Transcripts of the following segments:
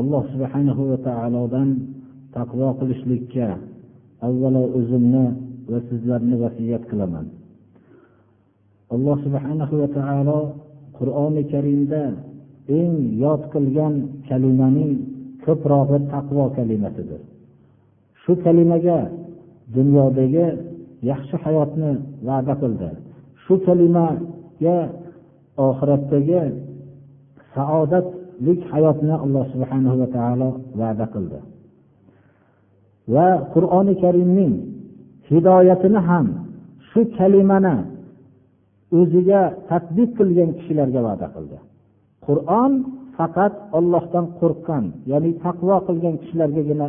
alloh subhanahu va taolodan taqvo qilishlikka avvalo o'zimni va sizlarni vasiyat qilaman. Alloh subhanahu va taolo qur'oni karimda eng yod qilgan kalimaning ko'prog'i taqvo kalimasidir. Shu kalimaga dunyodagi yaxshi hayotni va'da qildi. Shu kalimaga oxiratdagi saodat saodatlik hayotni alloh subhana va taolo va'da qildi. Va qur'oni karimning hidoyatini ham shu kalimani o'ziga tadbiq qilgan kishilarga va'da qildi. Qur'on faqat ollohdan qo'rqqan ya'ni taqvo qilgan kishilargagina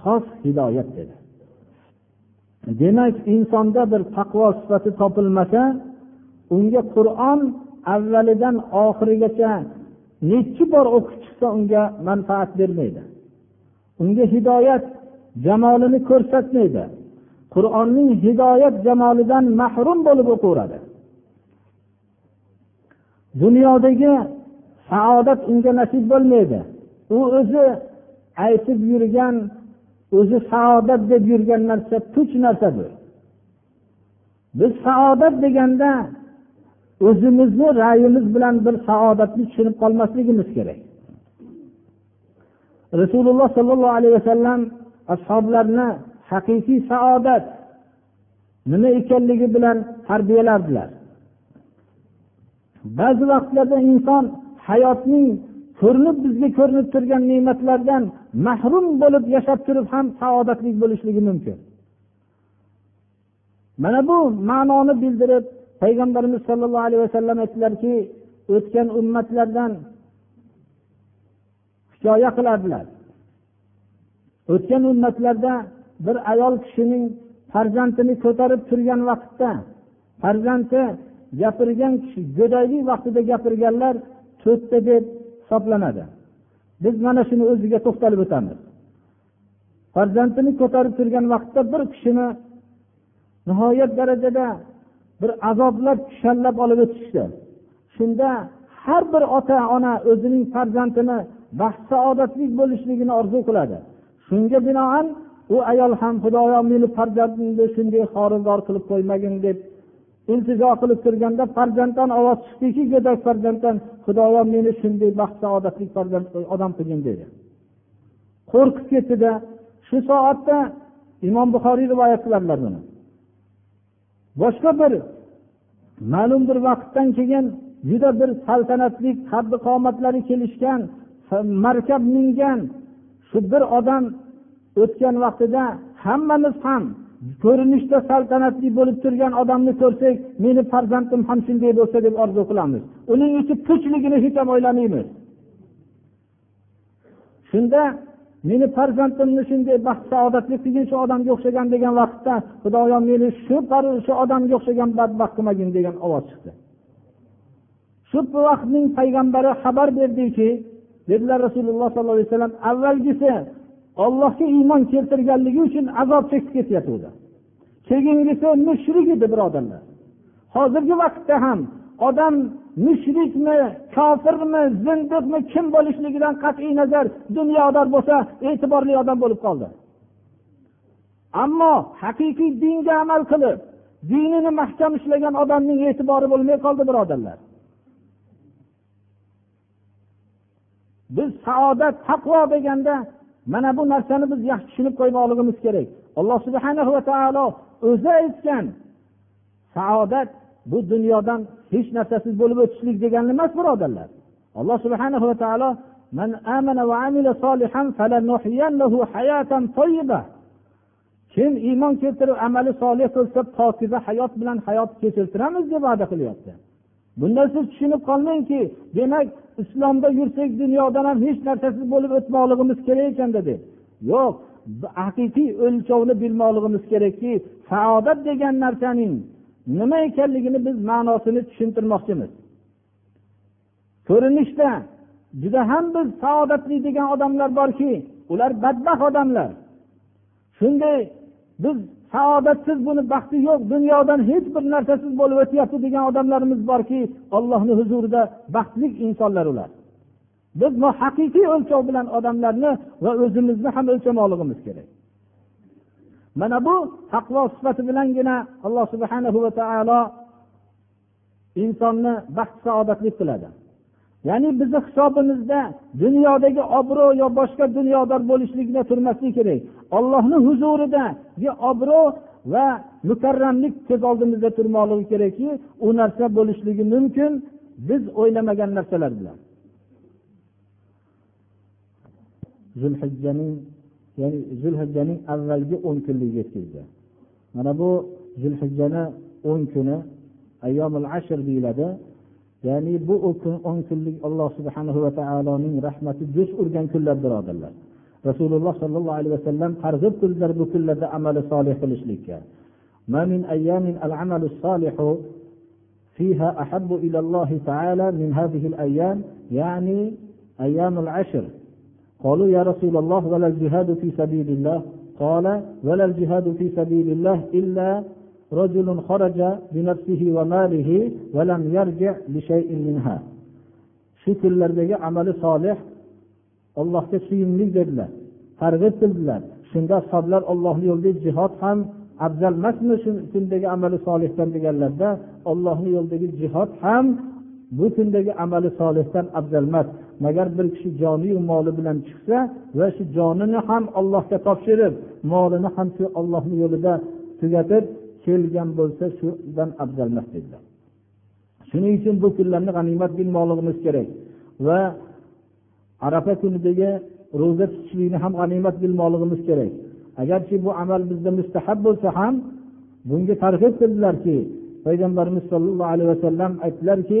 xos hidoyat dedi demak insonda bir taqvo sifati topilmasa unga qur'on avvalidan oxirigacha nechi bor o'qib chiqsa unga manfaat bermaydi. Unga hidoyat jamolini ko'rsatmaydi. Qur'onning hidoyat jamolidan mahrum bo'lib o'qiveradi dunyodagi saodat unga nasib bo'lmaydi. U o'zi aytib yurgan o'zi saodat deb yurgan narsa puch narsadir. Biz saodat deganda o'zimizni ra'yimiz bilan bir saodatni tushunib qolmasligimiz kerak. Rasululloh sollallohu alayhi vasallam ashoblarni haqiqiy saodat nima ekanligi bilan tarbiyalardilar. Ba'zi vaqtlarda inson hayotning ko'rinib bizga ko'rinib turgan ne'matlardan mahrum bo'lib yashab turib ham saodatli bo'lishligi mumkin. Mana bu ma'noni bildirib payg'ambarimiz sollallohu alayhi vasallam aytdilarki o'tgan ummatlardan hikoya qiladilar o'tgan ummatlarda bir ayol kishining farzandini ko'tarib turgan vaqtda farzandi gapirgan kishi go'daylik vaqtida gapirganlar to'rtta deb hisoblanadi. Biz mana shuni o'ziga to'xtalib o'tamiz. Farzandini ko'tarib turgan vaqtda bir kishini nihoyat darajada bir azoblab kushallab olib o'tishdi. Shunda har bir ota ona o'zining farzandini baxt saodatli bo'lishligini orzu qiladi. Shunga binoan u ayol ham xudoyo meni farzandimni shunday xorizor qilib qo'ymagin deb iltijo qilib turganda farzanddan ovoz chiqdiki go'dak farzanddan xudoyo meni shunday baxt saodatli farzand odam qilgin dedi. Qo'rqib ketdida shu soatda imom buxoriy rivoyat qiladilar buni. Boshqa bir ma'lum bir vaqtdan keyin juda bir saltanatli qaddi qomatlari kelishgan markab mingan shu bir odam o'tgan vaqtida hammamiz ham ko'rinishda saltanatli bo'lib turgan odamni ko'rsak meni farzandim ham shunday bo'lsa deb orzu qilamiz. Uning ichi puchligini hech ham o'ylamaymiz. Shunda meni farzandimni shunday baxt saodatli qilgin shu odamga o'xshagan degan vaqtda xudoyo meni shu shu odamga o'xshagan badbaxt qilmagin degan ovoz chiqdi. Shu vaqtning payg'ambari xabar berdiki dedilar rasululloh sollallohu alayhi vasallam avvalgisi ollohga iymon keltirganligi uchun azob chekib ketyotgandi keyingisi mushrik edi birodarlar. Hozirgi vaqtda ham odam mushrikmi kofirmi zindiqmi kim bo'lishligidan qat'iy nazar dunyodor bo'lsa e'tiborli odam bo'lib qoldi. Ammo haqiqiy dinga amal qilib dinini mahkam ushlagan odamning e'tibori bo'lmay qoldi birodarlar. Biz saodat taqvo deganda mana bu narsani biz yaxshi tushunib qo'ymoqligimiz kerak. Alloh subhana va taolo o'zi aytgan saodat bu dunyodan hech narsasiz bo'lib o'tishlik degani emas birodarlar alloh subhana va taolo من آمن وعمل صالحا فلنحيينه حياة طيبة kim iymon keltirib amali solih qilsa pokiza hayot bilan hayot kechirtiramiz deb va'da qilyapti bundan siz tushunib qolmangki demak islomda yursak dunyodan ham hech narsasiz bo'lib o'tmoqligimiz kerak ekanda deb yo'q haqiqiy o'lchovni bilmoqligimiz kerakki saodat degan narsaning nima ekanligini biz ma'nosini tushuntirmoqchimiz. Ko'rinishda juda ham biz saodatli degan odamlar borki ular badbaxt odamlar. Shunday biz saodatsiz buni baxti yo'q dunyodan hech bir narsasiz bo'lib o'tyapti degan odamlarimiz borki ollohni huzurida baxtli insonlar ular. Biz haqiqiy o'lchov bilan odamlarni va o'zimizni ham o'lchamoqligimiz kerak. Mana bu taqvo sifati bilangina alloh subhanahu va taolo insonni baxt saodatli qiladi. Ya'ni bizni hisobimizda dunyodagi obro' yo boshqa dunyodor bo'lishlikda turmaslik kerak. Ollohni huzuridagi obro' va mukarramlik ko'z oldimizda turmoqligi kerakki u narsa bo'lishligi mumkin. Biz o'ylamagan narsalar bilan. Zulhijjaning ya'ni zulhijjaning avvalgi o'n kunligiga yetkazdi mana bu zulhijjani o'n kuni ayyomul ashr deyiladi ya'ni bu o'n kunlik alloh subhanahu va taoloning rahmati jo'sh urgan kunlar birodarlar rasululloh sollallohu alayhi vasallam targ'ib qildilar bu kunlarda amali solih qilishlikka ما من أيام العمل الصالح فيها أحب إلى الله تعالى من هذه الأيام يعني أيام العشر قالوا يا رسول الله ولا الجهاد في سبيل الله قال ولا الجهاد في سبيل الله إلا رجل خرج بنفسه وماله ولم يرجع بشيء منها shu kunlardagi amali solih allohga suyimli dedilar targ'ib qildilar shunda ashoblar ollohni yo'lida jihod ham afzal emasmi shu kundagi amali solihdan deganlarda ollohni yo'lidagi jihod ham bu kundagi amali solihdan afzal emas Magar bir kishi joniyu moli bilan chiqsa va shu jonini ham allohga topshirib molini ham shu ollohni yo'lida tugatib kelgan bo'lsa shudan afzal emas dedilar shuning uchun bu kunlarni g'animat bilmoqligimiz kerak. Va arafa kunidagi ro'za tutishlikni ham g'animat bilmoqligimiz kerak. Agarchi bu amal bizda mustahab bo'lsa ham bunga targ'ib qildilarki payg'ambarimiz sollallohu alayhi vasallam aytdilarki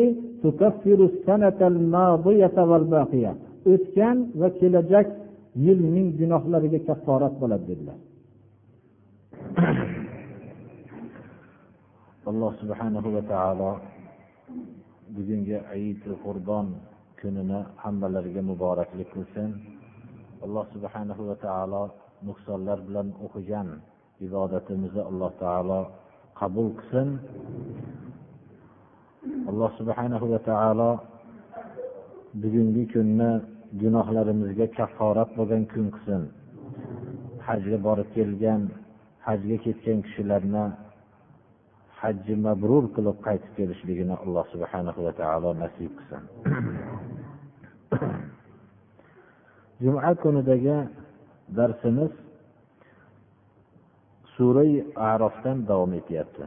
o'tgan va kelajak yilning gunohlariga kafforat bo'ladi dedilar alloh subhanahu va taolo bugungi ayit qurbon kunini hammalariga muboraklik qilsin alloh subhanahu va taolo nuqsonlar bilan o'qigan ibodatimizni alloh taolo qabul qilsin alloh subhanahu va taolo bugungi kunni gunohlarimizga kafforat bo'lgan kun qilsin. Hajga borib kelgan hajga ketgan kishilarni hajji mabrur qilib qaytib kelishligini alloh subhanahu va taolo nasib qilsin. Juma kunidagi darsimiz sura arofdan davom etyapti.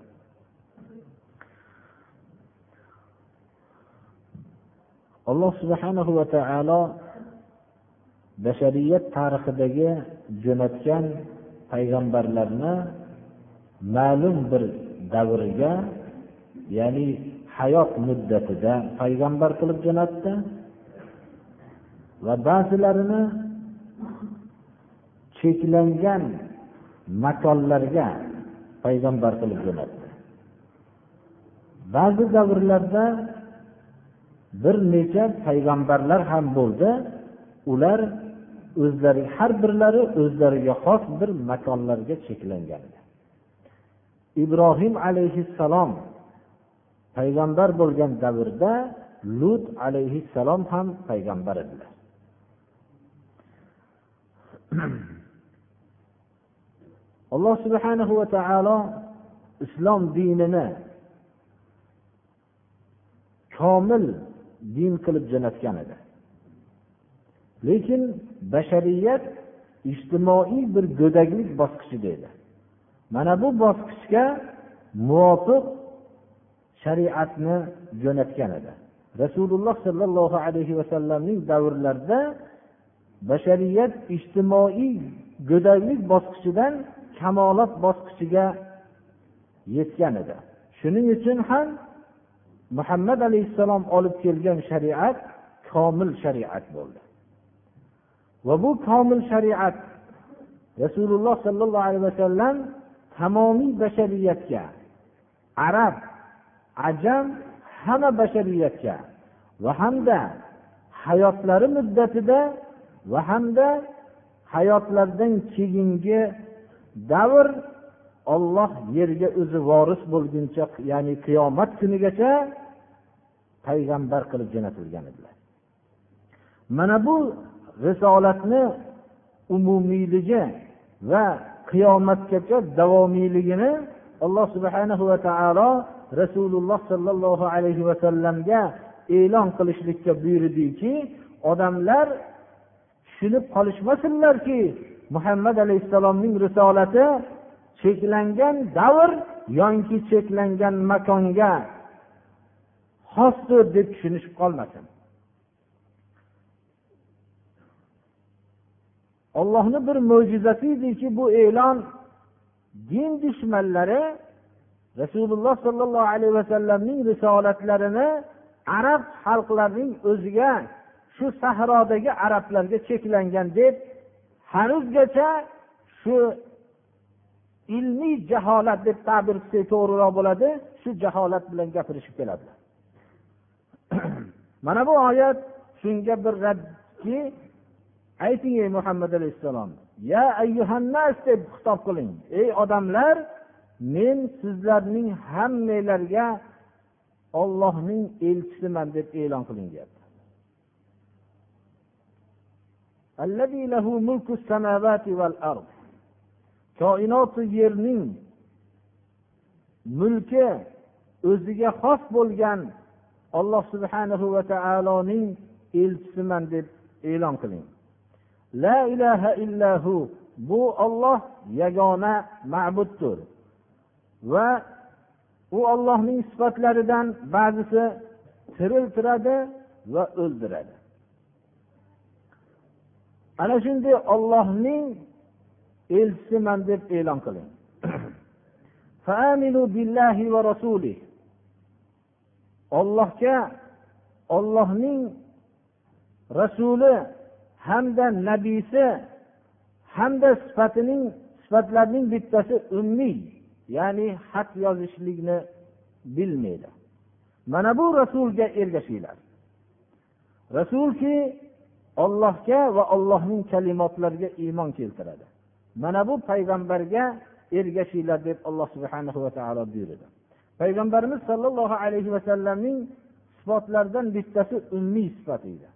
Alloh subhana va taolo bashariyat tarixidagi jo'natgan payg'ambarlarni ma'lum bir davrga ya'ni hayot muddatida payg'ambar qilib jo'natdi va ba'zilarini cheklangan makonlarga payg'ambar qilib jo'natdi. Ba'zi davrlarda bir necha payg'ambarlar ham bo'ldi. Ular o'zlari har birlari o'zlariga xos bir makonlarga cheklangan. Ibrohim alayhissalom payg'ambar bo'lgan davrda lut alayhissalom ham payg'ambar edilar. Alloh subhanahu va taolo islom dinini komil din qilib jo'natgan edi. Lekin bashariyat ijtimoiy bir go'daklik bosqichida edi mana bu bosqichga muvofiq shariatni jo'natgan edi. Rasululloh sollallohu alayhi vasallamning davrlarida bashariyat ijtimoiy go'daklik bosqichidan kamolot bosqichiga yetgan edi. Shuning uchun ham muhammad alayhissalom olib kelgan shariat komil shariat bo'ldi. Va bu komil shariat rasululloh sollallohu alayhi vasallam tamomiy bashariyatga arab ajam hamma bashariyatga va hamda hayotlari muddatida va hamda hayotlaridan keyingi davr olloh yerga o'zi voris bo'lguncha ya'ni qiyomat kunigacha payg'ambar qilib jo'natilgan edilar. Mana bu risolatni umumiyligi va qiyomatgacha davomiyligini alloh subhanahu va taolo rasululloh sollallohu alayhi vasallamga e'lon qilishlikka buyurdiki odamlar tushunib qolishmasinlarki muhammad alayhissalomning risolati cheklangan davr yoki cheklangan makonga xosdir deb tushunishib qolmasin. Ollohni bir mo'jizasi ediki bu e'lon din dushmanlari rasululloh sollallohu alayhi vasallamning risolatlarini arab xalqlarining o'ziga shu sahrodagi arablarga cheklangan deb hanuzgacha shu ilmiy jaholat deb ta'bir qilsak to'g'riroq bo'ladi shu jaholat bilan gapirishib keladilar mana bu oyat shunga bir radki ayting ey muhammad alayhissalom ya ayyuhannas deb xitob qiling. Ey odamlar men sizlarning hammanglarga ollohning elchisiman deb e'lon qiling deyapti. Koinoti yerning mulki o'ziga xos bo'lgan alloh subhanahu va taoloning elchisiman deb e'lon qiling. La ilaha illahu bu olloh yagona ma'buddir. Va u ollohning sifatlaridan ba'zisi tiriltiradi va o'ldiradi. Ana shunday ollohning elchisiman deb e'lon qiling. Ollohga ollohning rasuli hamda nabiysi hamda sifatining sifatlarning bittasi ummiy ya'ni xat yozishlikni bilmaydi. Mana bu rasulga ergashinglar. Rasulki ollohga va ollohning kalimotlariga iymon keltiradi. Mana bu payg'ambarga ergashinglar deb alloh subhana va taolo buyurdi. Payg'ambarimiz sollallohu alayhi vasallamning sifatlaridan bittasi ummiy sifat edi.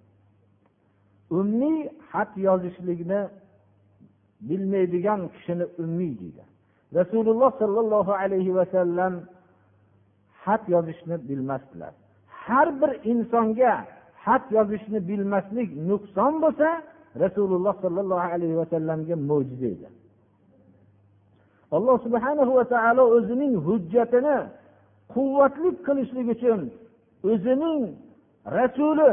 Ummiy xat yozishlikni bilmaydigan kishini ummiy deydi. Rasululloh sollallohu alayhi vasallam xat yozishni bilmasdilar. Har bir insonga xat yozishni bilmaslik nuqson bo'lsa rasululloh sollallohu alayhi vasallamga mo'jiza edi. Alloh subhanahu va taolo o'zining hujjatini quvvatli qilishlik uchun o'zining rasuli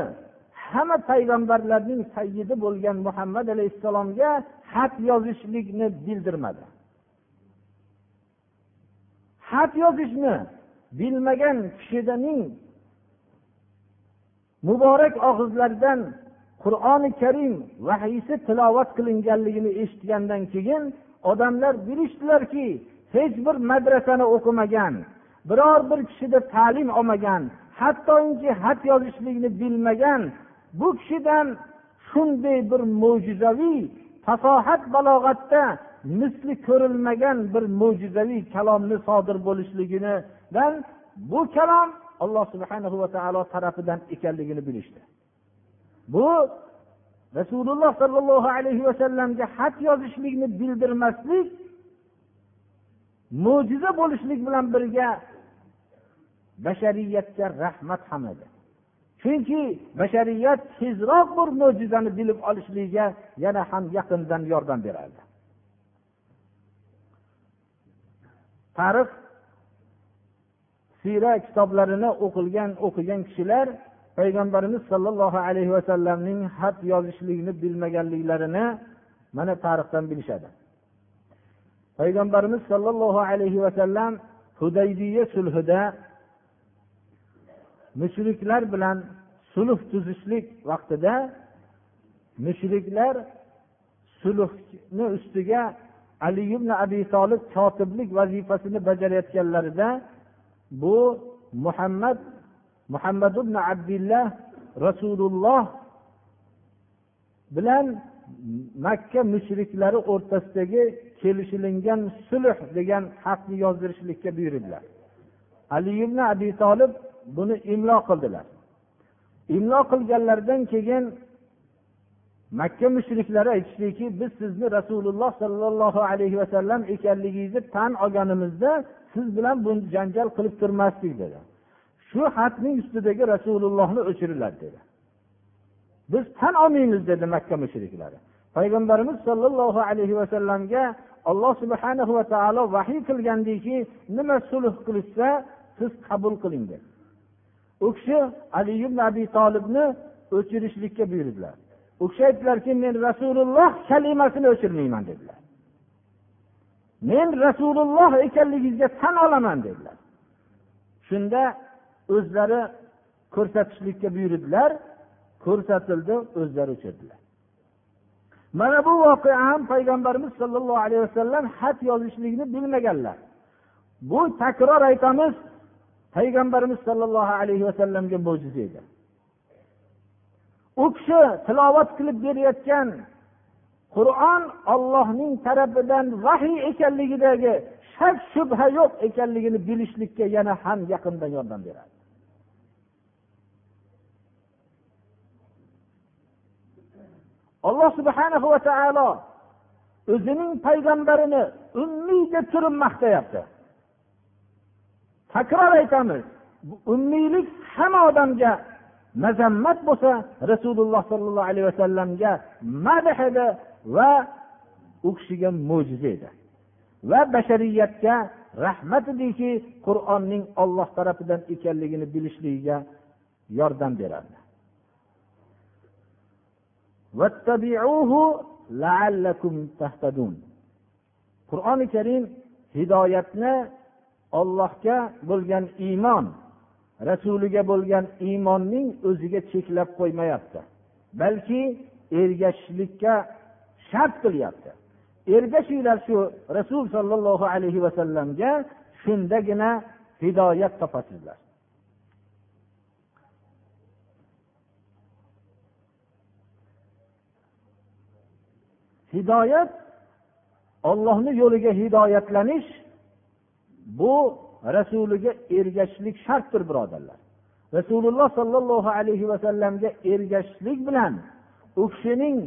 hamma payg'ambarlarning sayyidi bo'lgan muhammad alayhissalomga xat yozishlikni bildirmadi. Xat yozishni bilmagan kishining muborak og'izlaridan qur'oni karim vahiysi tilovat qilinganligini eshitgandan keyin odamlar bilishdilarki hech bir madrasani o'qimagan biror bir kishida ta'lim olmagan hattoki xat yozishlikni bilmagan bu kishidan shunday bir mo'jizaviy fasohat balog'atda misli ko'rilmagan bir mo'jizaviy kalomni sodir bo'lishligidan bu kalom alloh subhana va taolo tarafidan ekanligini bilishdi. Bu rasululloh sollallohu alayhi vasallamga xat yozishlikni bildirmaslik mo'jiza bo'lishlik bilan birga bashariyatga rahmat ham edi. Chunki bashariyat tezroq bir mo'jizani bilib olishligiga yana ham yaqindan yordam berardi. Tarix siyra kitoblarini o'qilgan o'qigan kishilar payg'ambarimiz sollallohu alayhi vasallamning xat yozishlikni bilmaganliklarini mana tarixdan bilishadi. Payg'ambarimiz sollallohu alayhi vasallam hudaybiya sulhida mushriklar bilan sulh tuzishlik vaqtida mushriklar sulhni ustiga ali ibn abi tolib kotiblik vazifasini bajarayotganlarida bu muhammad muhammad ibn abdulloh rasululloh bilan makka mushriklari o'rtasidagi kelishilingan sulh degan xatni yozdirishlikka buyurdilar ali ibn abi tolib buni imlo qildilar. Imlo qilganlaridan keyin makka mushriklari aytishdiki biz sizni rasululloh sollallohu alayhi vasallam ekanligingizni tan olganimizda siz bilan bu janjal qilib turmasdik dedi. Shu xatning ustidagi rasulullohni o'chiringlar dedi. Biz tan olmaymiz dedi makka mushriklari. Payg'ambarimiz sollallohu alayhi vasallamga alloh subhana va taolo vahiy qilgandiki nima sulh qilishsa siz qabul qiling dedi. U kishi ali ibn abi tolibni o'chirishlikka buyurdilar. U kishi aytdilarki men rasululloh kalimasini o'chirmayman dedilar. Men rasululloh ekanligingizga tan olaman dedilar. Shunda o'zlari ko'rsatishlikka buyurdilar ko'rsatildi o'zlari o'chirdilar. Mana bu voqea ham payg'ambarimiz sollallohu alayhi vasallam xat yozishlikni bilmaganlar. Bu takror aytamiz payg'ambarimiz sollallohu alayhi vasallamga mo'jiza edi. U kishi tilovat qilib berayotgan qur'on ollohning tarafidan vahiy ekanligidagi shak shubha yo'q ekanligini bilishlikka yana ham yaqindan yordam beradi. Alloh subhanahu va taolo o'zining payg'ambarini ummiy deb turib maqtayapti takror aytamiz ummiylik hamma odamga mazammat bo'lsa rasululloh sollallohu alayhi vasallamga madh edi va u kishiga mo'jiza edi. Va bashariyatga rahmat ediki qur'onning olloh tarafidan ekanligini bilishligiga yordam berardi. Qur'oni karim hidoyatni ollohga bo'lgan iymon rasuliga bo'lgan iymonning o'ziga cheklab qo'ymayapti balki ergashishlikka shart qilyapti. Ergashinglar shu rasul sollallohu alayhi vasallamga shundagina hidoyat topasizlar. Hidoyat ollohni yo'liga hidoyatlanish bu rasuliga ergashishlik shartdir birodarlar. Rasululloh sollallohu alayhi vasallamga ergashishlik bilan u kishining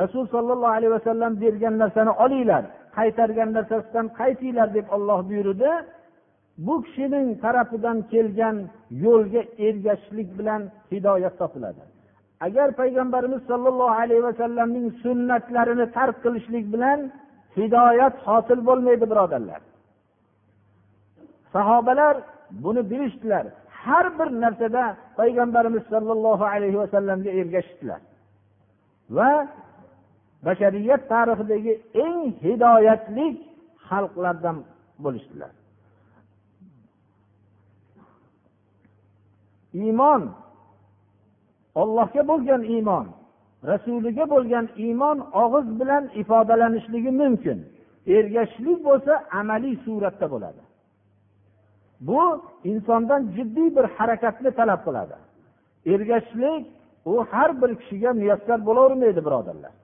rasul sollallohu alayhi vasallam bergan narsani olinglar qaytargan narsasidan qaytinglar deb olloh buyurdi. Bu kishining tarafidan kelgan yo'lga ergashishlik bilan hidoyat topiladi. Agar payg'ambarimiz sollallohu alayhi vasallamning sunnatlarini tark qilishlik bilan hidoyat hosil bo'lmaydi birodarlar. Sahobalar buni bilishdilar. Har bir narsada payg'ambarimiz sollallohu alayhi vasallamga ergashishdilar. Va bashariyat tarixidagi eng hidoyatli xalqlardan bo'lishdilar. Iymon. Ollohga bo'lgan iymon rasuliga bo'lgan iymon og'iz bilan ifodalanishligi mumkin. Ergashishlik bo'lsa amaliy suratda bo'ladi. Bu insondan jiddiy bir harakatni talab qiladi. Ergashishlik u har bir kishiga muyassar bo'lavermaydi birodarlar.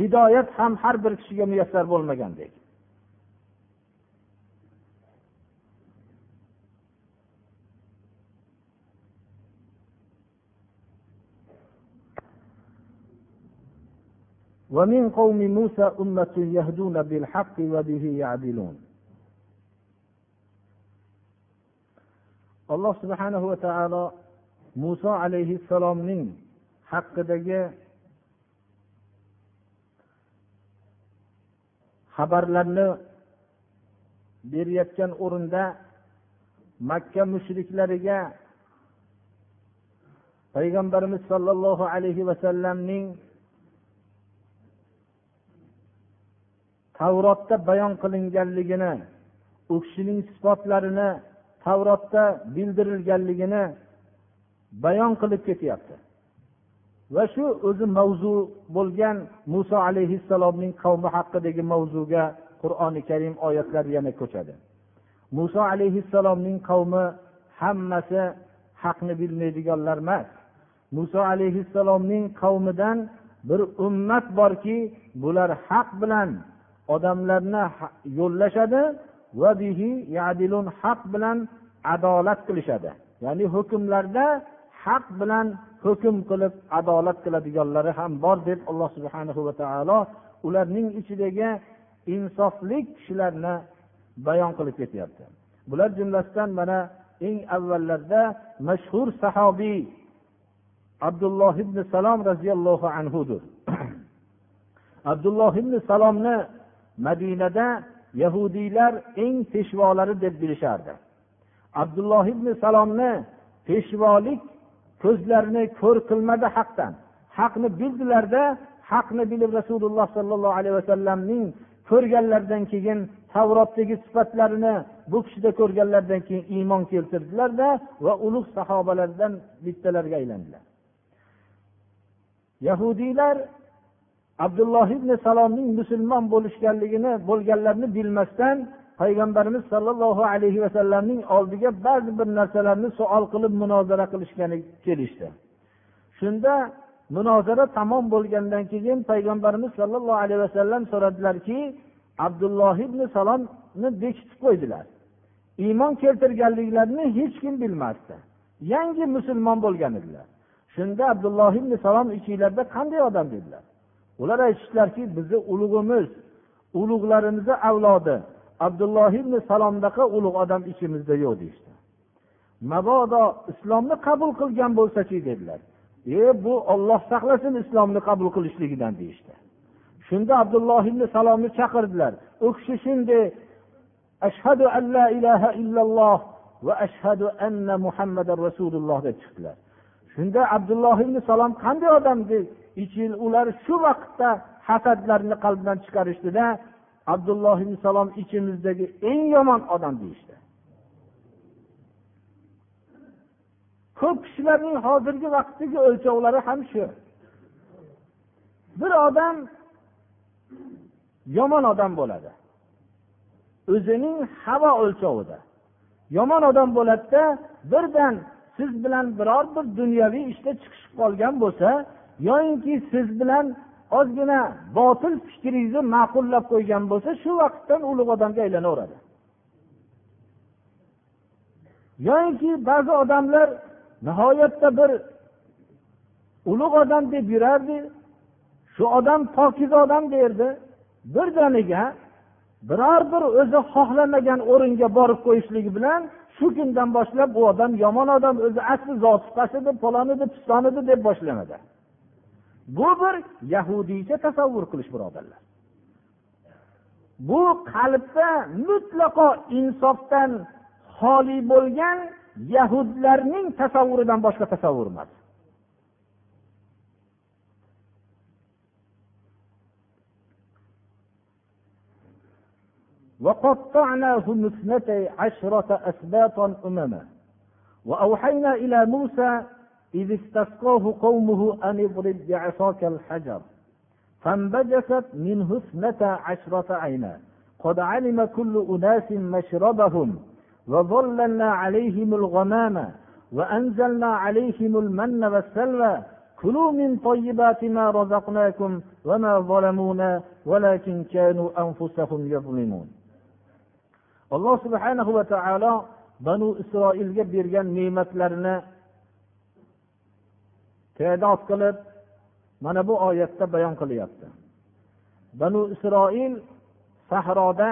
Hidoyat ham har bir kishiga muyassar bo'lmagandek. ومن قوم موسى أمة يهدون بالحق وبه يعدلون alloh subhanahu va taolo muso alayhissalomning haqidagi xabarlarni berayotgan o'rinda makka mushriklariga payg'ambarimiz sollallohu alayhi vasallamning tavrotda bayon qilinganligini u kishining sifatlarini tavrotda bildirilganligini bayon qilib ketyapti. Va shu o'zi mavzu bo'lgan muso alayhissalomning qavmi haqidagi mavzuga qur'oni karim oyatlari yana ko'chadi. Muso alayhissalomning qavmi hammasi haqni bilmaydiganlar emas. Muso alayhissalomning qavmidan bir ummat borki bular haq bilan odamlarni yo'llashadi va bihi yadilun haq bilan adolat qilishadi. Ya'ni hukmlarda haq bilan hukm qilib adolat qiladiganlari ham bor deb alloh subhana va taolo ularning ichidagi insofli kishilarni bayon qilib ketyapti. Bular jumlasidan mana eng avvallarda mashhur sahobiy abdulloh ibn salom roziyallohu anhudir abdulloh ibn salomni madinada yahudiylar eng peshvolari deb bilishardi. Abdulloh ibn salomni peshvolik ko'zlarini ko'r qilmadi haqdan. Haqni bildilarda haqni bilib rasululloh sollallohu alayhi vasallamning ko'rganlaridan keyin tavrotdagi sifatlarini bu kishida ko'rganlaridan keyin iymon keltirdilarda va ulug' sahobalardan bittalarga aylandilar. Yahudiylar abdulloh ibn salomning musulmon bo'lishganligini bo'lganlarini bilmasdan payg'ambarimiz sollallohu alayhi vasallamning oldiga ba'zi bir narsalarni savol qilib munozara qilishgani kelishdi. Shunda munozara tamom bo'lgandan keyin payg'ambarimiz sollallohu alayhi vasallam so'radilarki abdulloh ibn salomni bekitib qo'ydilar. Iymon keltirganliklarini hech kim bilmasdi. Yangi musulmon bo'lgan edilar. Shunda abdulloh ibn salom ichinglarda qanday odam dedilar? Ular aytishdilarki bizni ulug'imiz ulug'larimizni avlodi abdulloh ibn salomdaqa ulug' odam ichimizda yo'q deyishdi. Mabodo islomni qabul qilgan bo'lsachi dedilar. E bu olloh saqlasin islomni qabul qilishligidan deyishdi. Shunda abdulloh ibn salomni chaqirdilar. U kishi shunday ashhadu an la ilaha illalloh va ashhadu anna muhammadan rasululloh deb chiqdilar. Shunda abdulloh ibn salom qanday odam deb ular shu vaqtda hasadlarni qalbidan chiqarishdida abdulloh ibn salom ichimizdagi eng yomon odam deyishdi. Ko'p kishilarning hozirgi vaqtdagi o'lchovlari ham shu. Bir odam yomon odam bo'ladi. O'zining havo o'lchovida yomon odam bo'ladida birdan siz bilan biror bir dunyoviy ishda chiqishib qolgan bo'lsa yoyinki siz bilan ozgina botil fikringizni ma'qullab qo'ygan bo'lsa shu vaqtdan ulug' odamga aylanaveradi. Yoyinki ba'zi odamlar nihoyatda bir ulug' odam deb yurardi shu odam pokiza odam derdi birdaniga biror bir o'zi xohlamagan o'ringa borib qo'yishligi bilan shu kundan boshlab u odam yomon odam o'zi asli zoti edi piston edi deb boshlanadi. bu bir yahudiycha tasavvur qilish birodarlar bu qalbda mutlaqo insofdan xoli bo'lgan yahudlarning tasavvuridan boshqa tasavvur emas وقطعناهم اثنتي عشرة أسباطا أمما وأوحينا إلى موسى إذ استسقاه قومه أن اضرب بعصاك الحجر فانبجست منه اثنتا عشرة عينا قد علم كل أناس مشربهم وظللنا عليهم الغمام وأنزلنا عليهم المن والسلوى كلوا من طيبات ما رزقناكم وما ظلمونا ولكن كانوا أنفسهم يظلمون. alloh subhanahu va taolo banu isroilga bergan ne'matlarni te'dod qilib mana bu oyatda bayon qilyapti. Banu isroil sahroda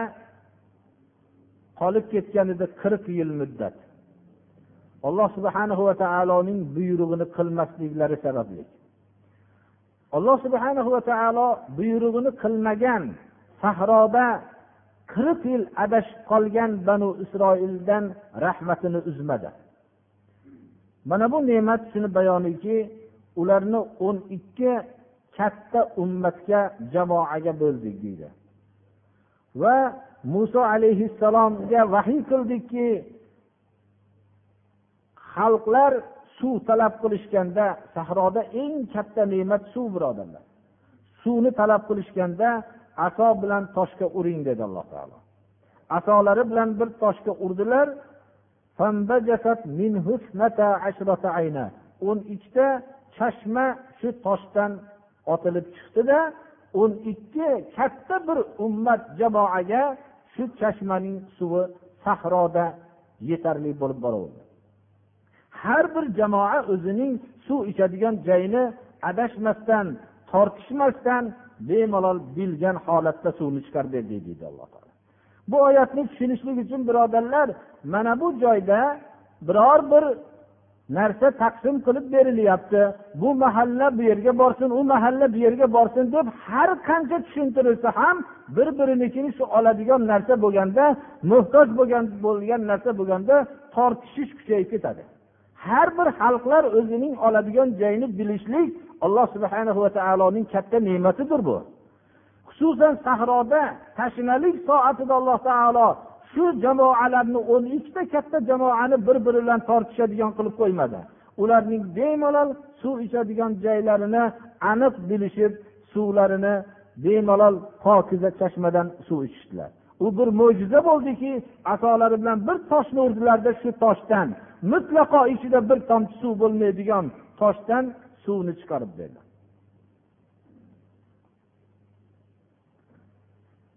qolib ketganida qirq yil muddat. Alloh subhana va taoloning buyrug'ini qilmasliklari sababli. Alloh subhana va taolo buyrug'ini qilmagan sahroda qirq yil adashib qolgan banu isroildan rahmatini uzmadi. Mana bu ne'mat shuni bayoniki ularni o'n ikki katta ummatga jamoaga bo'ldik deydi. Va muso alayhissalomga vahiy qildikki xalqlar suv talab qilishganda sahroda eng katta ne'mat suv birodarlar. Suvni talab qilishganda aso bilan toshga uring dedi alloh taolo. Asolari bilan bir toshga urdilar. O'n ikkita chashma shu toshdan otilib chiqdida o'n ikki katta bir ummat jamoaga shu chashmaning suvi sahroda yetarli bo'lib boraverdi. Har bir jamoa o'zining suv ichadigan joyini adashmasdan tortishmasdan bemalol bilgan holatda suvni chiqarib berdi deydi alloh taolo. Bu oyatni tushunishlik uchun birodarlar mana bu joyda biror bir narsa taqsim qilib berilyapti. Bu mahalla bu yerga borsin u mahalla bu yerga borsin deb har qancha tushuntirilsa ham bir birinikini shu oladigan narsa bo'lganda muhtoj bo'lgan bo'lgan narsa bo'lganda tortishish kuchayib ketadi. Har bir xalqlar o'zining oladigan joyini bilishlik alloh subhana va taoloning katta ne'matidir bu. Xususan sahroda tashnalik soatida alloh taolo shu jamoalarni o'n ikkita katta jamoani bir biri bilan tortishadigan qilib qo'ymadi. Ularning bemalol suv ichadigan joylarini aniq bilishib suvlarini bemalol pokiza chashmadan suv ichishdilar. U bir mo'jiza bo'ldiki asolari bilan bir toshni urdilarda shu toshdan mutlaqo ichida bir tomchi suv bo'lmaydigan toshdan suvni chiqarib berdi.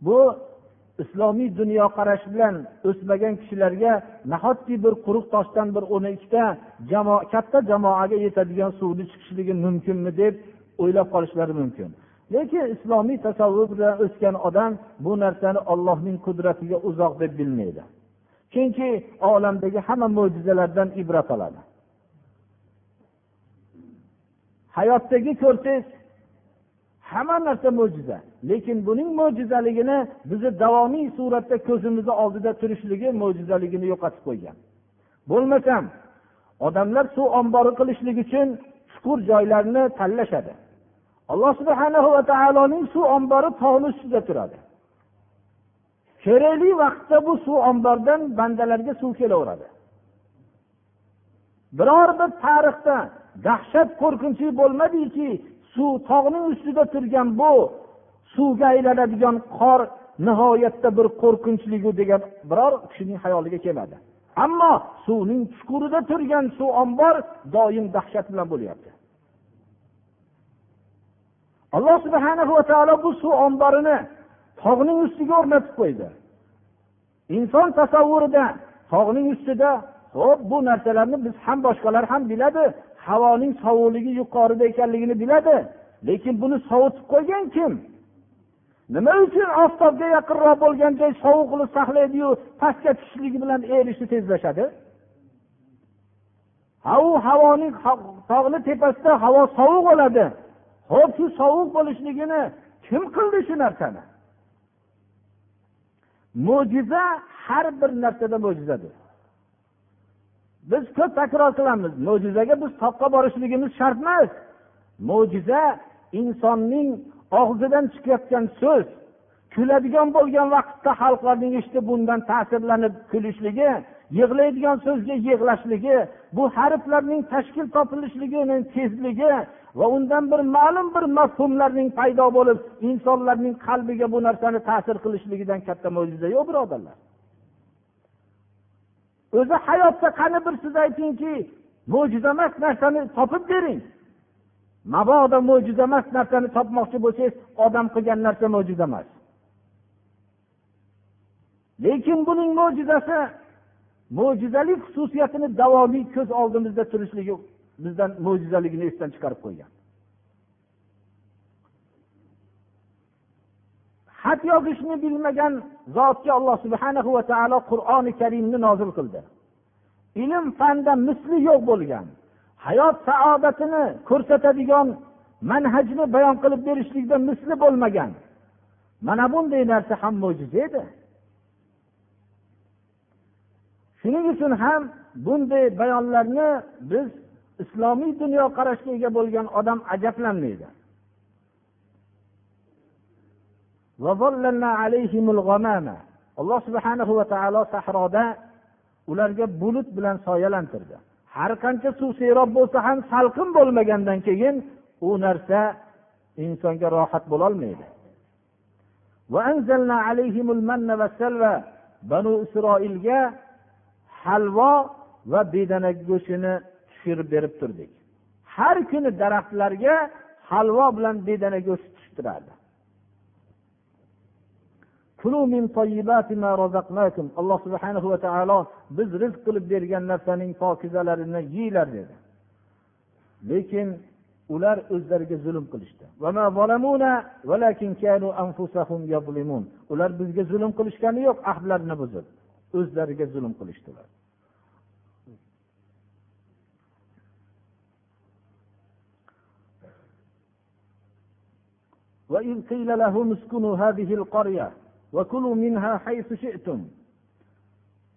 Bu islomiy dunyoqarash bilan o'smagan kishilarga nahotki bir quruq toshdan bir o'n ikkita jamoa katta jamoaga yetadigan suvni chiqishligi mumkinmi deb o'ylab qolishlari mumkin. Lekin islomiy tasavvur bilan o'sgan odam bu narsani ollohning qudratiga uzoq deb bilmaydi. Chunki olamdagi hamma mo'jizalardan ibrat oladi. Hayotdagi ko'rsangiz hamma narsa mo'jiza. Lekin buning mo'jizaligini bizni davomiy suratda ko'zimizni oldida turishligi mo'jizaligini yo'qotib qo'ygan. Bo'lmasam odamlar suv ombori qilishlik uchun chuqur joylarni tanlashadi. Alloh subhana va taoloning suv ombori tog'ni ustida turadi. Kerakli vaqtda bu suv omboridan bandalarga suv kelaveradi. Biror bir tarixda dahshat qo'rqinchli bo'lmadiki suv tog'ning ustida turgan bu suvga aylanadigan qor nihoyatda bir qo'rqinchligu degan biror kishining xayoliga kelmadi. Ammo suvning chuqurida turgan suv ombor doim dahshat bilan bo'lyapti. Alloh subhana va taolo bu suv omborini tog'ning ustiga o'rnatib qo'ydi. Inson tasavvurida tog'ning ustida ho'p bu narsalarni biz ham boshqalar ham biladi havoning sovuqligi yuqorida ekanligini biladi. Lekin buni sovutib qo'ygan kim? Nima uchun oftobga yaqinroq bo'lgan joy sovuq qilib saqlaydiyu pastga tushishligi bilan erishi tezlashadi? Ha u havoning tog'ni tepasida havo sovuq bo'ladi. Ho'p shu sovuq bo'lishligini kim qildi shu narsani? Mo'jiza har bir narsada mo'jizadir. Biz ko'p takror qilamiz. Mo'jizaga biz toqqa borishligimiz shart emas. Mo'jiza insonning og'zidan chiqayotgan so'z kuladigan bo'lgan vaqtda xalqlarning eshitib bundan ta'sirlanib kulishligi yig'laydigan so'zga yig'lashligi bu harflarning tashkil topilishligini tezligi va undan bir ma'lum bir mafhumlarning paydo bo'lib insonlarning qalbiga bu narsani ta'sir qilishligidan katta mo'jiza yo'q birodarlar. O'zi hayotda qani bir siz aytingki mo'jiza emas narsani topib bering. Mabodo mo'jiza emas narsani topmoqchi bo'lsangiz odam qilgan narsa mo'jiza emas. Lekin buning mo'jizasi mo'jizalik xususiyatini davomiy ko'z oldimizda turishligi bizdan mo'jizaligini esdan chiqarib qo'ygan. Xat yozishni bilmagan zotga alloh subhana va taolo qur'oni karimni nozil qildi. Ilm fanda misli yo'q bo'lgan. Hayot saodatini ko'rsatadigan manhajni bayon qilib berishlikda misli bo'lmagan. Mana bunday narsa ham mo'jiza edi. Shuning uchun ham bunday bayonlarni biz islomiy dunyoqarashga ega bo'lgan odam ajablanmaydi. Alloh subhanahu va taolo sahroda ularga bulut bilan soyalantirdi. Har qancha suv serob bo'lsa ham salqin bo'lmagandan keyin u narsa insonga rohat bo'lolmaydi. Banu isroilga halvo va bedana go'shtini tushirib berib turdik. Har kuni daraxtlarga halvo bilan bedana go'sht tushib tushirtirardi alloh subhanahu va taolo biz rizq qilib bergan narsaning pokizalarini yeyglar dedi lekin ular o'zlariga zulm qilishdi ular bizga zulm qilishgani yo'q ahdlarini buzib o'zlariga zulm qilishdilar وإذ قيل لهم اسكنوا هذه القرية وكلوا منها حيث شئتم.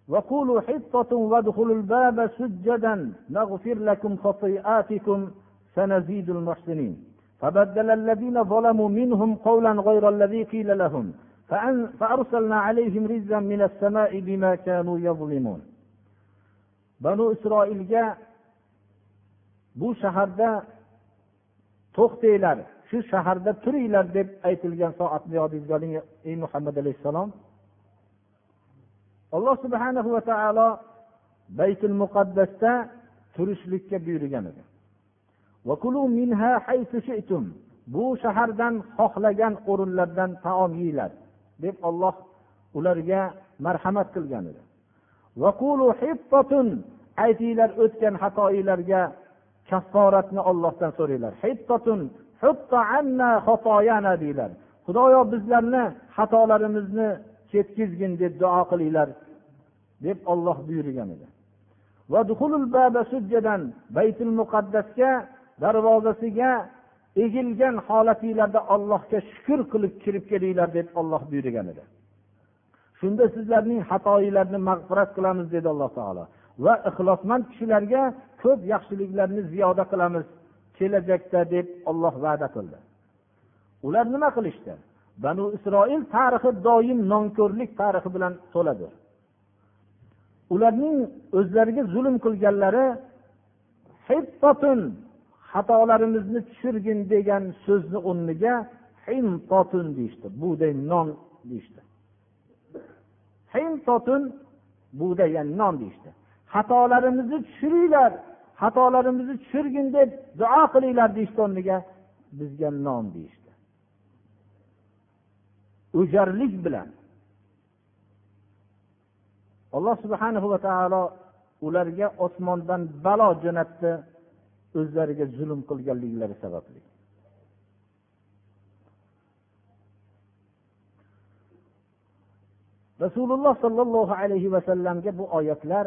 وقولوا حطة وادخلوا الباب سجدا نغفر لكم خطيئاتكم سنزيد المحسنين. فبدل الذين ظلموا منهم قولا غير الذي قيل لهم فأرسلنا عليهم رزا من السماء بما كانوا يظلمون. بنو إسرائيل جاء bu shaharda to'xtanglar shu shaharda turinglar deb aytilgan soatni yodingizga oling ey muhammad alayhissalom. Alloh subhanahu va taolo baytul muqaddasda turishlikka buyurgan edi. Bu shahardan xohlagan o'rinlardan taom yeyglar deb olloh ularga marhamat qilgan edi. Aytinglar o'tgan xatoinglarga kafforatni ollohdan so'ranglar. Deydilar xudoyo bizlarni xatolarimizni ketkizgin deb duo qilinglar deb olloh buyurgan edi. Baytul muqaddasga darvozasiga egilgan holatinglarda allohga shukur qilib kirib kelinglar deb olloh buyurgan edi. Shunda sizlarning xatoinglarni mag'firat qilamiz dedi alloh taolo. Va ixlosmand kishilarga ko'p yaxshiliklarni ziyoda qilamiz. Kelajakda deb olloh va'da qildi. Ular nima qilishdi? Banu isroil tarixi doim nonko'rlik tarixi bilan to'ladi ularning o'zlariga zulm qilganlari xatolarimizni tushirgin degan so'zni o'rniga hintotun deyishdi bug'doy non deyishdi. Hintotun bug'doy ya'ni non deyishdi. Xatolarimizni tushiringlar xatolarimizni tushirgin deb duo qilinglar deyishdi o'rniga bizga non deyishdi. O'jarlik bilan. Alloh subhanahu va taolo ularga osmondan balo jo'natdi o'zlariga zulm qilganliklari sababli. Rasululloh sollallohu alayhi vasallamga bu oyatlar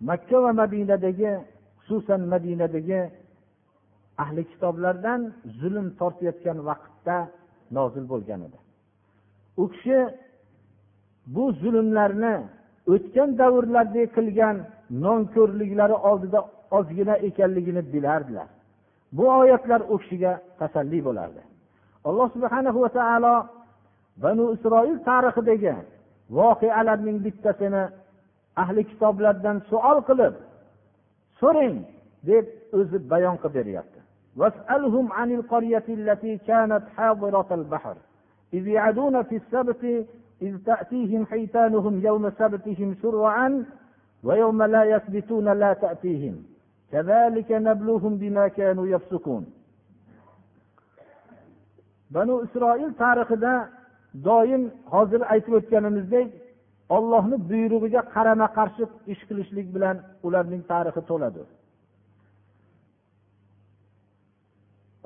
makka va madinadagi xususan madinadagi ahli kitoblardan zulm tortayotgan vaqtda nozil bo'lgan edi. U kishi bu zulmlarni o'tgan davrlarda qilgan nonko'rliklari oldida ozgina ekanligini bilardilar. Bu oyatlar u kishiga tasalli bo'lardi. Alloh subhana va taolo banu isroil tarixidagi voqealarning bittasini ahli kitoblardan savol qilib so'rang deb o'zi bayon qilib beryapti. واسألهم عن القرية التي كانت حاضرة البحر إذ يعدون في السبت إذ تأتيهم حيتانهم يوم سبتهم شرعا ويوم لا يثبتون لا تأتيهم كذلك نبلوهم بما كانوا يفسقون banu isroil tarixida doim hozir aytib o'tganimizdek ollohni buyrug'iga qarama qarshi ish qilishlik bilan ularning tarixi to'ladi.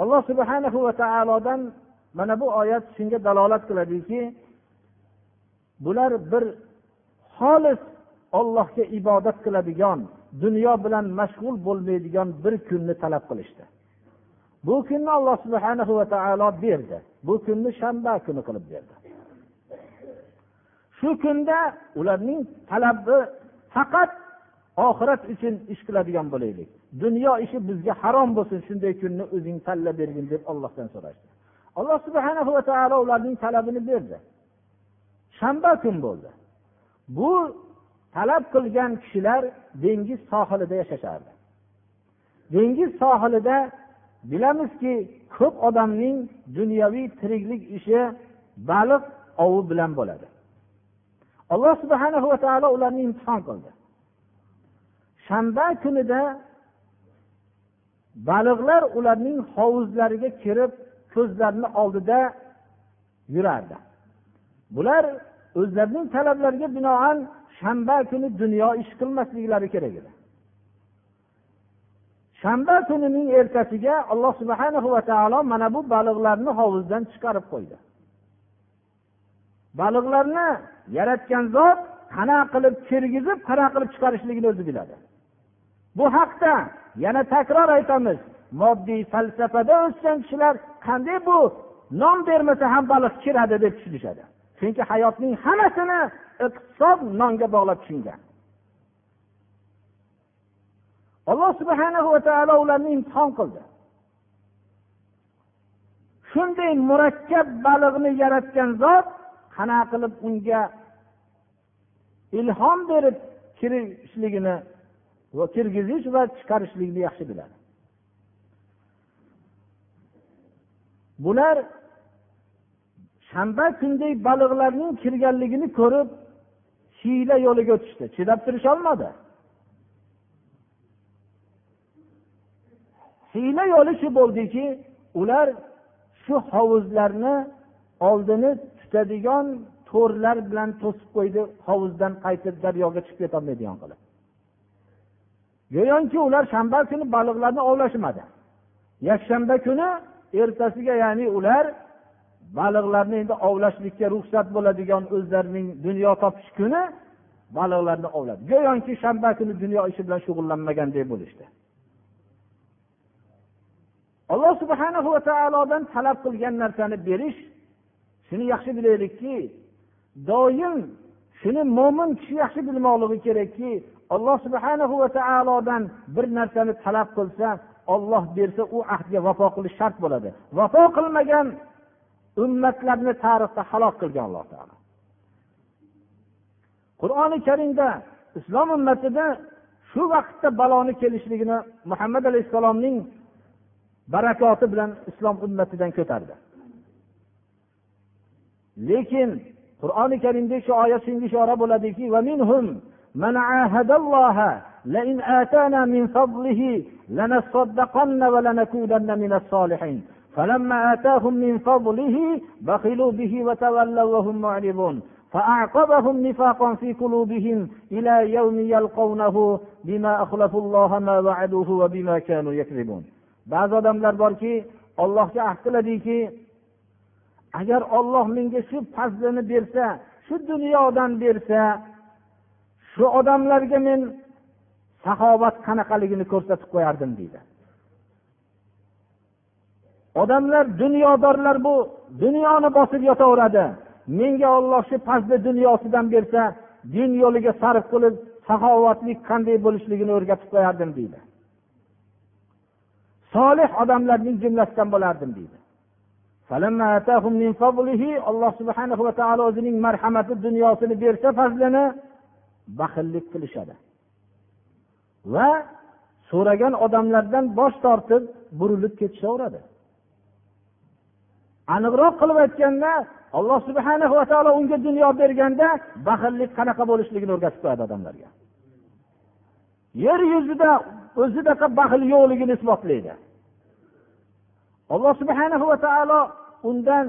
Alloh subhanahu va taolodan mana bu oyat shunga dalolat qiladiki bular bir xolis ollohga ibodat qiladigan dunyo bilan mashg'ul bo'lmaydigan bir kunni talab qilishdi. Bu kunni alloh subhana va taolo berdi. Bu kunni shanba kuni qilib berdi. Shu kunda ularning talabi faqat oxirat uchun ish qiladigan bo'laylik. Dunyo ishi bizga harom bo'lsin shunday kunni o'zing tanlab bergin deb ollohdan so'rashdi. Alloh subhana va taolo ularning talabini berdi. Shanba kun bo'ldi. Bu talab qilgan kishilar dengiz sohilida yashashardi. Dengiz sohilida bilamizki ko'p odamning dunyoviy tiriklik ishi baliq ovi bilan bo'ladi. Alloh subhana va taolo ularni imtihon qildi. Shanba kunida baliqlar ularning hovuzlariga kirib ko'zlarini oldida yurardi. Bular o'zlarining talablariga binoan shanba kuni dunyo ish qilmasliklari kerak edi. Shanba kunining ertasiga alloh subhana va taolo mana bu baliqlarni hovuzdan chiqarib qo'ydi. Baliqlarni yaratgan zot qanaqa qilib kirgizib qanaqa qilib chiqarishligini o'zi biladi. Bu haqda yana takror aytamiz. Moddiy falsafada o'sgan kishilar qanday bu nom bermasa ham baliq kiradi deb tushunishadi. Chunki hayotning hammasini iqtisod nonga bog'lab tushungan. Alloh subhana va taolo ularni imtihon qildi. Shunday murakkab baliqni yaratgan zot qanaqa qilib unga ilhom berib kirishligini va kirgizish va chiqarishlikni yaxshi biladi. Bular shanba kunday baliqlarning kirganligini ko'rib hiyla yo'liga o'tishdi chidab turisholmadi hiyla yo'li shu bo'ldiki ular shu hovuzlarni oldini tutadigan to'rlar bilan to'sib qo'ydi hovuzdan qaytib daryoga chiqib ketolmaydigan qilib. Go'yoki ular shanba kuni baliqlarni ovlashmadi. Yakshanba kuni ertasiga ya'ni ular baliqlarni endi ovlashlikka ruxsat bo'ladigan o'zlarining dunyo topish kuni baliqlarni ovladi. Go'yoki shanba kuni dunyo ishi bilan shug'ullanmagandek bo'lishdi. Alloh subhana va taolodan talab qilgan narsani berish shuni yaxshi bilaylikki doim shuni mo'min kishi yaxshi bilmoqligi kerakki alloh subhana va taolodan bir narsani talab qilsa olloh bersa u ahdga vafo qilish shart bo'ladi. Vafo qilmagan ummatlarni tarixda halok qilgan alloh taolo. Qur'oni karimda islom ummatida shu vaqtda baloni kelishligini muhammad alayhissalomning barakoti bilan islom ummatidan ko'tardi. Lekin qur'oni karimda shu oyat shunga ishora bo'ladiki الله لئن آتانا من فضله لنصدقن ولنكونن من الصالحين. فلما آتاهم من فضله بخلوا به وتولوا وهم معرضون. فأعقبهم نفاقا في قلوبهم إلى يوم يلقونه بما أخلفوا الله ما وعدوه وبما كانوا يكذبون. ba'zi odamlar borki ollohga ahd qiladiki agar olloh menga shu fazlini bersa shu dunyodan bersa shu odamlarga men saxovat qanaqaligini ko'rsatib qo'yardim deydi. Odamlar dunyodorlar bu dunyoni bosib yotaveradi. Menga olloh shu fazli dunyosidan bersa din yo'liga sarf qilib saxovatlik qanday bo'lishligini o'rgatib qo'yardim deydi. Solih odamlarning jumlasidan bo'lardim deydi. Alloh subhana va taolo o'zining marhamati dunyosini bersa fazlini baxillik qilishadi. Va so'ragan odamlardan bosh tortib burilib ketishaveradi. Aniqroq qilib aytganda alloh subhana va taolo unga dunyo berganda baxillik qanaqa bo'lishligini o'rgatib qo'yadi odamlarga. Yer yuzida o'zidaqa baxil yo'qligini isbotlaydi. Alloh subhana va taolo undan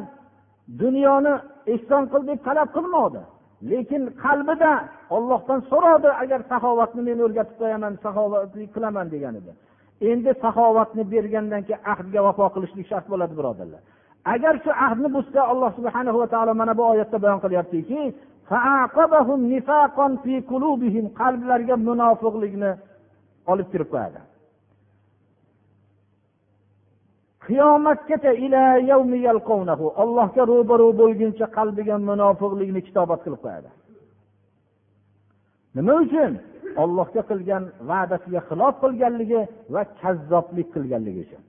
dunyoni ehson qil deb talab qilmadi. Lekin qalbida ollohdan so'radi agar saxovatni men o'rgatib qo'yaman saxovatlik qilaman degan edi endi saxovatni bergandan keyin ahdga vafo qilishlik shart bo'ladi birodarlar. Agar shu ahdni buzsa alloh subhana va taolo mana bu oyatda bayon qilyaptiki qalblariga munofiqlikni olib kirib qo'yadi. Qiyomatgacha ollohga ro'baru bo'lguncha qalbiga munofiqlikni kitobat qilib qo'yadi. Nima uchun? Ollohga qilgan va'dasiga xilof qilganligi va kazzoblik qilganligi uchun.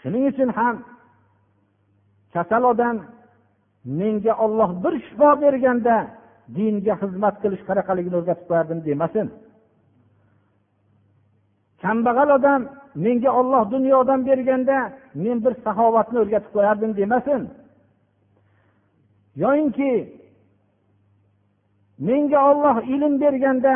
Shuning uchun ham kasal odam menga olloh bir shifo berganda dinga xizmat qilish qanaqaligini o'rgatib qo'yardim demasin. Kambag'al odam menga olloh dunyodan berganda men bir saxovatni o'rgatib qo'yardim demasin. Yoyinki menga olloh ilm berganda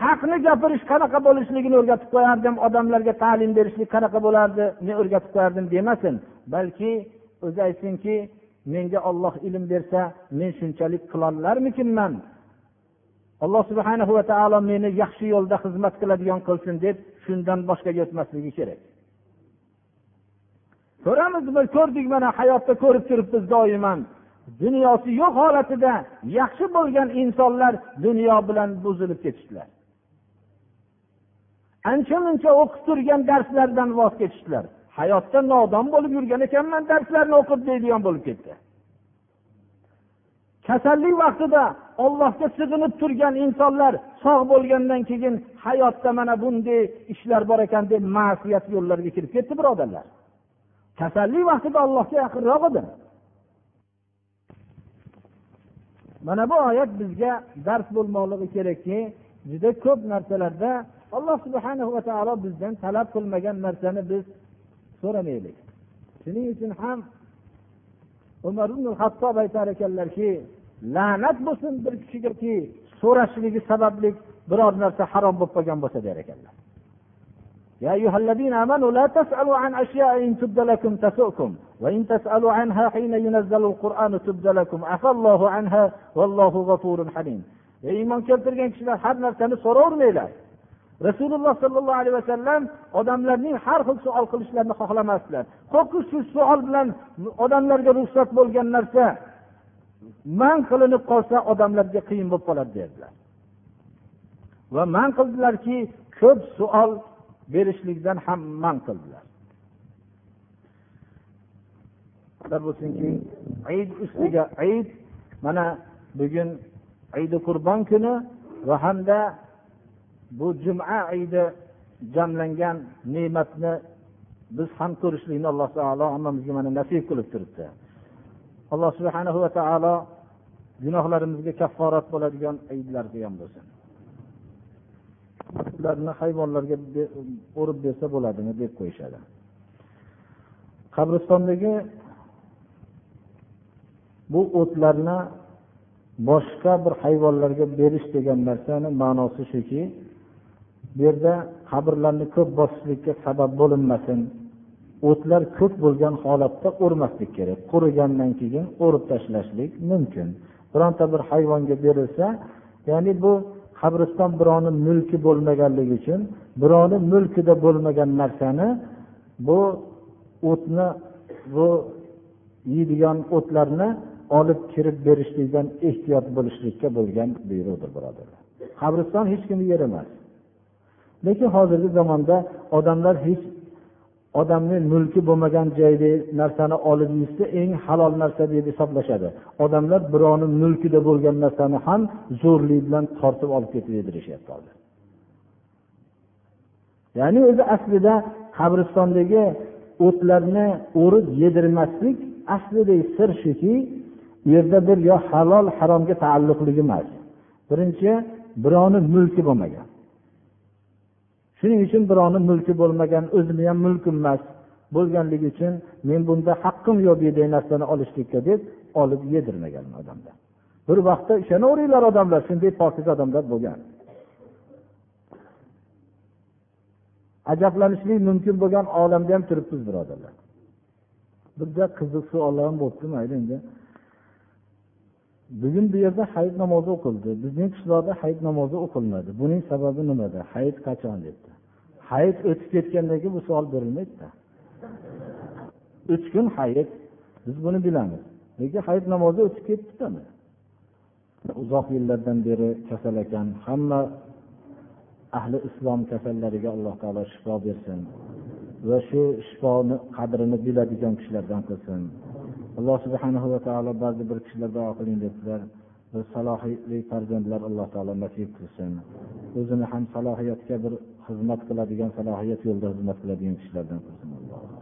haqni gapirish qanaqa bo'lishligini o'rgatib qo'yardim odamlarga ta'lim berishlik qanaqa bo'lardi men o'rgatib qo'yardim demasin. Balki o'zi aytsinki menga olloh ilm bersa men shunchalik qilollarmikinman? Alloh subhana va taolo meni yaxshi yo'lda xizmat qiladigan qilsin deb shundan boshqaga o'tmasligi kerak. Ko'ramiz ko'rdik mana hayotda ko'rib turibmiz doiman. Dunyosi yo'q holatida yaxshi bo'lgan insonlar dunyo bilan buzilib ketishdilar. Ancha muncha o'qib turgan darslardan voz kechishdilar. Hayotda nodon bo'lib yurgan ekanman darslarni o'qib deydigan bo'lib ketdi. Kasallik vaqtida ollohga sig'inib turgan insonlar sog' bo'lgandan keyin hayotda mana bunday ishlar bor ekan deb ma'siyat yo'llariga kirib ketdi birodarlar. Kasallik vaqtida allohga yaqinroq edi mana bu oyat bizga dars bo'lmoqligi kerakki juda ko'p narsalarda alloh subhana va taolo bizdan talab qilmagan narsani biz so'ramaylik. Shuning uchun ham umar ibn hattob aytar ekanlarki la'nat bo'lsin bir kishigaki so'rashligi sababli biror narsa harom bo'lib qolgan bo'lsa der ekanlar يا أيها الذين آمنوا لا تسألوا عن أشياء إن تبد لكم تسؤكم وإن تسألوا عنها حين ينزل القرآن تبد لكم عفى الله عنها والله غفور حليم iymon keltirgan kishilar har narsani so'ravermanglar rasululloh sollallohu alayhi vasallam odamlarning har xil savol qilishlarini xohlamasdilar ho'kiz shu savol bilan odamlarga ruxsat bo'lgan narsa man qilinib qolsa odamlarga qiyin bo'lib qoladi dedilar. Va man qildilarki ko'p savol berishlikdan ham man qildilar. Bo'lsinki id ustiga id mana bugun idi qurbon kuni va hamda bu juma idi jamlangan ne'matni biz ham ko'rishlikni alloh taolo hammamizga mana nasib qilib turibdi. Alloh subhana va taolo gunohlarimizga kafforat bo'ladigan aydlarga ham bo'lsin. Ularni hayvonlarga o'rib bersa bo'ladimi deb qo'yishadi. Qabristondagi bu o'tlarni boshqa bir hayvonlarga berish degan narsani ma'nosi shuki bu yerda qabrlarni ko'p bosishlikka sabab bo'linmasin o'tlar ko'p bo'lgan holatda o'rmaslik kerak. Qurigandan keyin o'rib tashlashlik mumkin. Bironta bir hayvonga berilsa ya'ni bu qabriston birovni mulki bo'lmaganligi uchun birovni mulkida bo'lmagan narsani bu o'tni bu yeydigan o'tlarni olib kirib berishlikdan ehtiyot bo'lishlikka bo'lgan buyruqdir birodarlar. Qabriston hech kimni yeri emas. Lekin hozirgi zamonda odamlar hech odamni mulki bo'lmagan joyda narsani olib yeyishsa eng halol narsa deb hisoblashadi. Odamlar birovni mulkida bo'lgan narsani ham zo'rlik bilan tortib olib ketib yedirishyapti hozir ya'ni o'zi aslida qabristondagi o'tlarni o'rib yedirmaslik aslidagi sir shuki u yerda bir yo halol haromga taalluqligi emas. Birinchi birovni mulki bo'lmagan. Shuning uchun birovni mulki bo'lmagan o'zimni ham mulkim emas. Bo'lganligi uchun men bunda haqqim yo'q bunday narsani olishlikka deb olib yedirmagan odamlar. Bir vaqtda ishonaveringlar odamlar shunday pokiza odamlar bo'lgan. Ajablanishlik mumkin bo'lgan olamda ham turibmiz birodarlar. Bitta qiziq savollar ham bo'libdi mayli endi bugun bu yerda hayit namozi o'qildi. Bizning qishloqda hayit namozi o'qilmadi. Buning sababi nimada? Hayit qachon debdi? Hayit o'tib ketgandan keyin bu savol berilmaydida. Uch kun hayit biz buni bilamiz. Lekin hayit namozi o'tib ketdidami? Uzoq yillardan beri kasal ekan. Hamma ahli islom kasallariga alloh taolo shifo bersin va shu shifoni qadrini biladigan kishilardan qilsin. Alloh subhanahu va taolo ba'zi bir kishilar duo qiling debdilar. Bir salohiyli farzandlar alloh taolo nasib qilsin. O'zini ham salohiyatga bir xizmat qiladigan salohiyat yo'lida xizmat qiladigan kishilardan qilsin alloh.